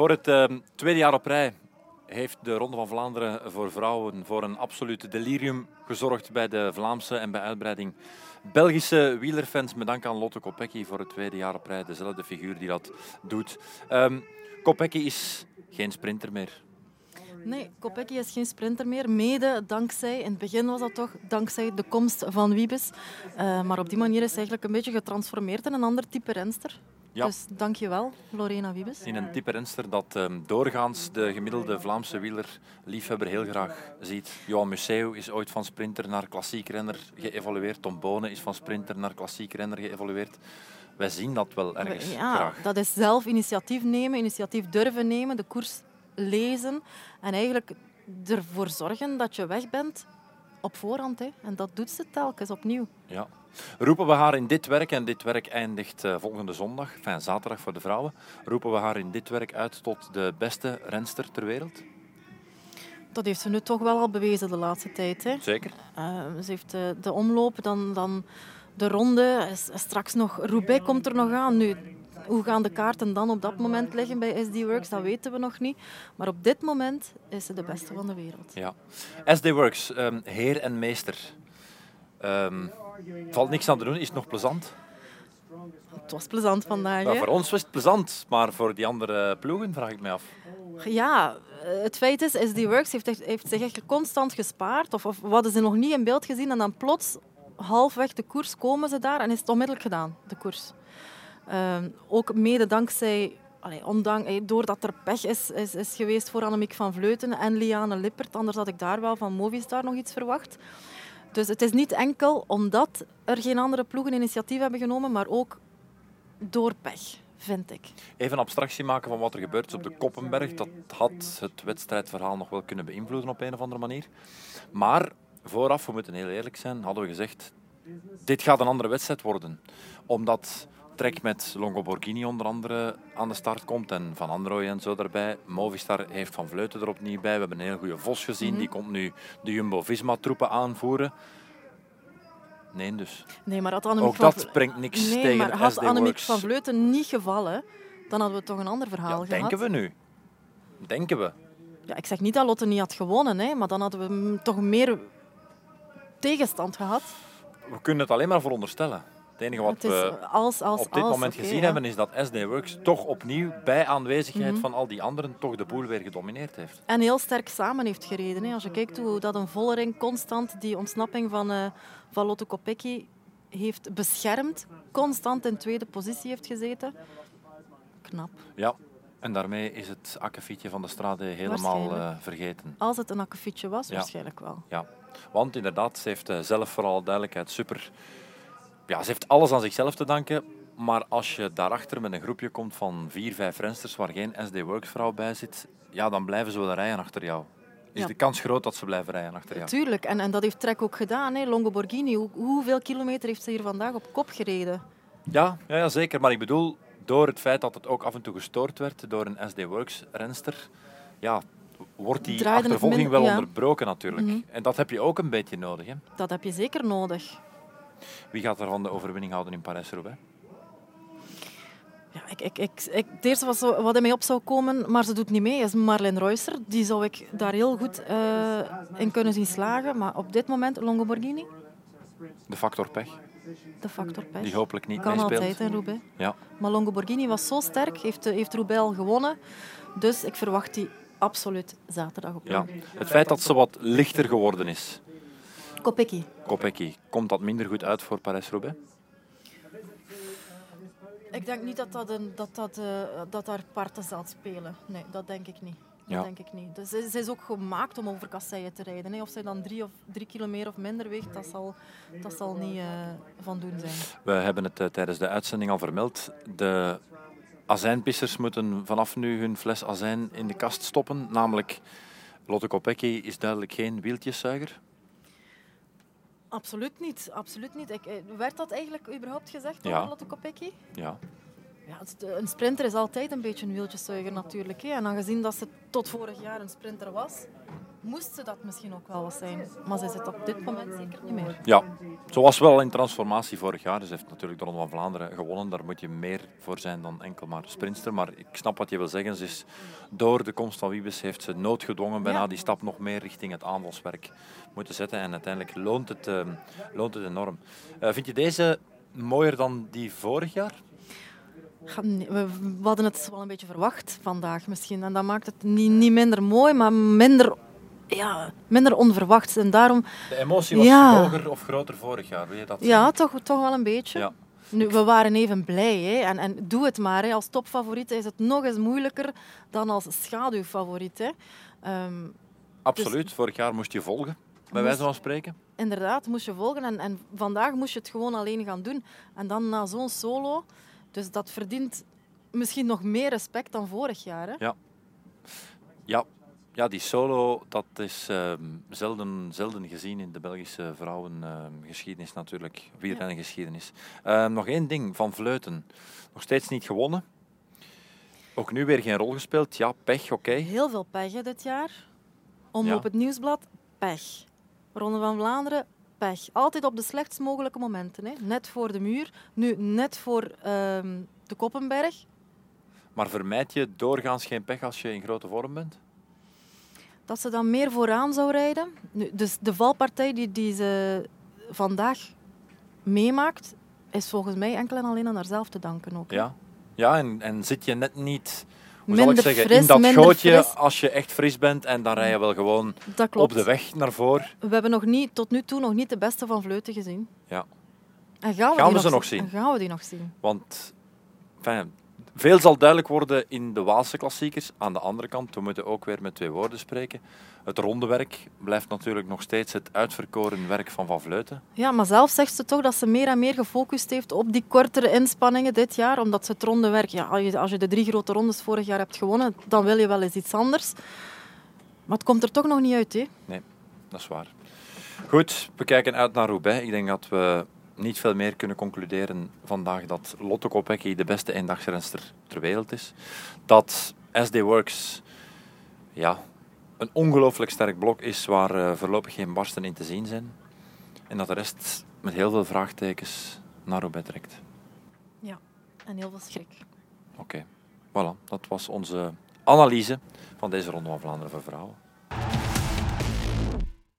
Voor het uh, tweede jaar op rij heeft de Ronde van Vlaanderen voor vrouwen voor een absoluut delirium gezorgd bij de Vlaamse en bij uitbreiding Belgische wielerfans. Met dank aan Lotte Kopecky voor het tweede jaar op rij, dezelfde figuur die dat doet. Um, Kopecky is geen sprinter meer. Nee, Kopecky is geen sprinter meer. Mede dankzij, in het begin was dat toch, dankzij de komst van Wiebes. Uh, maar op die manier is hij eigenlijk een beetje getransformeerd in een ander type renster. Ja. Dus dankjewel, Lorena Wiebes. In een type renster dat um, doorgaans de gemiddelde Vlaamse wieler-liefhebber heel graag ziet. Johan Museeuw is ooit van sprinter naar klassiek renner geëvolueerd. Tom Bonen is van sprinter naar klassiek renner geëvolueerd. Wij zien dat wel ergens ja, graag. Dat is zelf initiatief nemen, initiatief durven nemen, de koers lezen en eigenlijk ervoor zorgen dat je weg bent op voorhand. Hè. En dat doet ze telkens opnieuw. Ja. Roepen we haar in dit werk, en dit werk eindigt uh, volgende zondag, enfin, zaterdag voor de vrouwen, roepen we haar in dit werk uit tot de beste renster ter wereld? Dat heeft ze nu toch wel al bewezen de laatste tijd. Hè. Zeker. Uh, ze heeft uh, de omloop, dan, dan de ronde, straks nog Roubaix komt er nog aan. Nu, hoe gaan de kaarten dan op dat moment liggen bij SD Works, dat weten we nog niet. Maar op dit moment is ze de beste van de wereld. Ja. SD Works, um, heer en meester. Um, valt niks aan te doen, is het nog plezant? Het was plezant vandaag. Nou, voor ons was het plezant, maar voor die andere ploegen vraag ik me af. Ja, het feit is, SD Works heeft, heeft zich echt constant gespaard. Of, of hadden ze nog niet in beeld gezien en dan plots halfweg de koers komen ze daar en is het onmiddellijk gedaan, de koers. Uh, ook mede dankzij, allee, ondanks, doordat er pech is, is, is, geweest voor Annemiek van Vleuten en Liane Lippert. Anders had ik daar wel van Movistar nog iets verwacht. Dus het is niet enkel omdat er geen andere ploegen initiatief hebben genomen, maar ook door pech, vind ik. Even abstractie maken van wat er gebeurt op de Koppenberg. Dat had het wedstrijdverhaal nog wel kunnen beïnvloeden op een of andere manier. Maar vooraf, we moeten heel eerlijk zijn, hadden we gezegd... Dit gaat een andere wedstrijd worden. Omdat trek met Longo Borghini onder andere aan de start komt en Van Androoy en zo daarbij. Movistar heeft Van Vleuten er opnieuw bij. We hebben een heel goede Vos gezien. Die komt nu de Jumbo-Visma-troepen aanvoeren. Nee, dus. Nee, maar had Ook dat brengt niks nee, tegen maar had Annemiek van Vleuten niet gevallen, dan hadden we toch een ander verhaal ja, gehad. Denken we nu. Denken we. Ja, ik zeg niet dat Lotte niet had gewonnen, hè, maar dan hadden we toch meer tegenstand gehad. We kunnen het alleen maar veronderstellen. Het enige wat we als, als, op dit als, moment okay, gezien ja. hebben is dat SD Works toch opnieuw bij aanwezigheid van al die anderen toch de boel weer gedomineerd heeft. En heel sterk samen heeft gereden. Hè. Als je kijkt hoe dat een Vollering constant die ontsnapping van, uh, van Lotte Kopecky heeft beschermd, constant in tweede positie heeft gezeten. Knap. Ja, en daarmee is het akkefietje van de strade helemaal uh, vergeten. Als het een akkefietje was, ja. waarschijnlijk wel. Ja, want inderdaad, ze heeft uh, zelf vooral duidelijkheid super ja, ze heeft alles aan zichzelf te danken. Maar als je daarachter met een groepje komt van vier, vijf rensters waar geen SD Works vrouw bij zit, ja, dan blijven ze wel rijden achter jou. Is ja. de kans groot dat ze blijven rijden achter jou? Tuurlijk, en, en dat heeft Trek ook gedaan. Hè. Longo Borghini, Hoe, hoeveel kilometer heeft ze hier vandaag op kop gereden? Ja, ja, ja, zeker. Maar ik bedoel, door het feit dat het ook af en toe gestoord werd door een SD Works renster, ja, wordt die Draaide achtervolging wel ja. onderbroken natuurlijk. Mm -hmm. En dat heb je ook een beetje nodig. Hè? Dat heb je zeker nodig. Wie gaat er van de overwinning houden in Parijs-Roubaix? Ja, ik, ik, ik, ik, het eerste was zo, wat in mij op zou komen, maar ze doet niet mee, is Marlene Reusser. Die zou ik daar heel goed uh, in kunnen zien slagen. Maar op dit moment Longo Borghini. De factor pech. De factor pech. Die hopelijk niet kan meespeelt. altijd in Roubaix. Ja. Maar Longo Borghini was zo sterk, heeft, heeft Roubaix al gewonnen. Dus ik verwacht die absoluut zaterdag op. Ja. Het feit dat ze wat lichter geworden is, Kopecky. Kopecky. Komt dat minder goed uit voor Parijs-Roubaix? Ik denk niet dat, dat, een, dat, dat, uh, dat daar parten zal spelen. Nee, dat denk ik niet. Dat Ja. denk ik niet. Dus ze, ze is ook gemaakt om over kasseien te rijden. Hè. Of zij dan drie, of, drie kilo meer of minder weegt, dat zal, dat zal niet uh, van doen zijn. We hebben het uh, tijdens de uitzending al vermeld. De azijnpissers moeten vanaf nu hun fles azijn in de kast stoppen. Namelijk, Lotte Kopecky is duidelijk geen wieltjeszuiger. Absoluut niet. Absoluut niet. Ik, werd dat eigenlijk überhaupt gezegd Ja. over Lotte Kopecky? Ja. Ja, is- een sprinter is altijd een beetje een wieltjeszuiger natuurlijk. Hè. En aangezien dat ze tot vorig jaar een sprinter was, moest ze dat misschien ook wel wat zijn. Maar ze is het op dit moment zeker niet meer. Ja, zoals wel in transformatie vorig jaar. Ze heeft natuurlijk de Ronde van Vlaanderen gewonnen. Daar moet je meer voor zijn dan enkel maar sprinter. Maar ik snap wat je wil zeggen. Ze is door de komst van Wiebes heeft ze noodgedwongen bijna Ja. die stap nog meer richting het aanvalswerk moeten zetten. En uiteindelijk loont het, eh, loont het enorm. Eh, vind je deze mooier dan die vorig jaar? We hadden het wel een beetje verwacht vandaag misschien. En dat maakt het niet, niet minder mooi, maar minder, ja, minder onverwacht. En daarom, De emotie was Ja. hoger of groter vorig jaar. Je dat ja, toch, toch wel een beetje. Ja. Nu, we waren even blij. Hè. En, en doe het maar. Hè. Als topfavoriet is het nog eens moeilijker dan als schaduwfavoriet. Hè. Ehm, Absoluut. Vorig jaar moest je volgen, bij wijze van spreken. inderdaad, moest je volgen. En, en vandaag moest je het gewoon alleen gaan doen. En dan na zo'n solo. Dus dat verdient misschien nog meer respect dan vorig jaar. Hè. Ja, ja die solo, dat is ehm, zelden, zelden gezien in de Belgische vrouwengeschiedenis natuurlijk. Wielrennengeschiedenis. Ehm nog één ding, Van Vleuten. Nog steeds niet gewonnen. Ook nu weer geen rol gespeeld. Ja, pech, oké. Heel veel pech hè, dit jaar. Om Ja. op het nieuwsblad, pech. Ronde van Vlaanderen, pech. Altijd op de slechtst mogelijke momenten. Hè. Net voor de muur, nu net voor ehm, de Koppenberg. Maar vermijd je doorgaans geen pech als je in grote vorm bent? Dat ze dan meer vooraan zou rijden. Nu, dus de valpartij die, die ze vandaag meemaakt, is volgens mij enkel en alleen aan haarzelf te danken ook. hè. Ja. Ja, en, en zit je net niet hoe zal Minder ik zeggen, fris, in dat gootje fris. als je echt fris bent en dan rij je wel gewoon op de weg naar voren. We hebben nog niet, tot nu toe nog niet de beste van Vleuten gezien. Ja. En gaan we, Gaan die we ze nog zien? zien? En gaan we die nog zien? Want enfin, veel zal duidelijk worden in de Waalse klassiekers. Aan de andere kant, we moeten ook weer met twee woorden spreken. Het ronde werk blijft natuurlijk nog steeds het uitverkoren werk van Van Vleuten. Ja, maar zelf zegt ze toch dat ze meer en meer gefocust heeft op die kortere inspanningen dit jaar. Omdat ze het ronde werk... Ja, als je, als je de drie grote rondes vorig jaar hebt gewonnen, dan wil je wel eens iets anders. Maar het komt er toch nog niet uit, hè? Dat is waar. Goed, we kijken uit naar Roubaix. Ik denk dat we niet veel meer kunnen concluderen vandaag dat Lotte Kopecky de beste eendagsrenster ter wereld is. Dat SD Works ja, een ongelooflijk sterk blok is waar eh, voorlopig geen barsten in te zien zijn. En dat de rest met heel veel vraagtekens naar Roubaix trekt. En heel veel schrik. Oké, voilà. Dat was onze analyse van deze Ronde van Vlaanderen voor vrouwen.